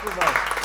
Obrigado.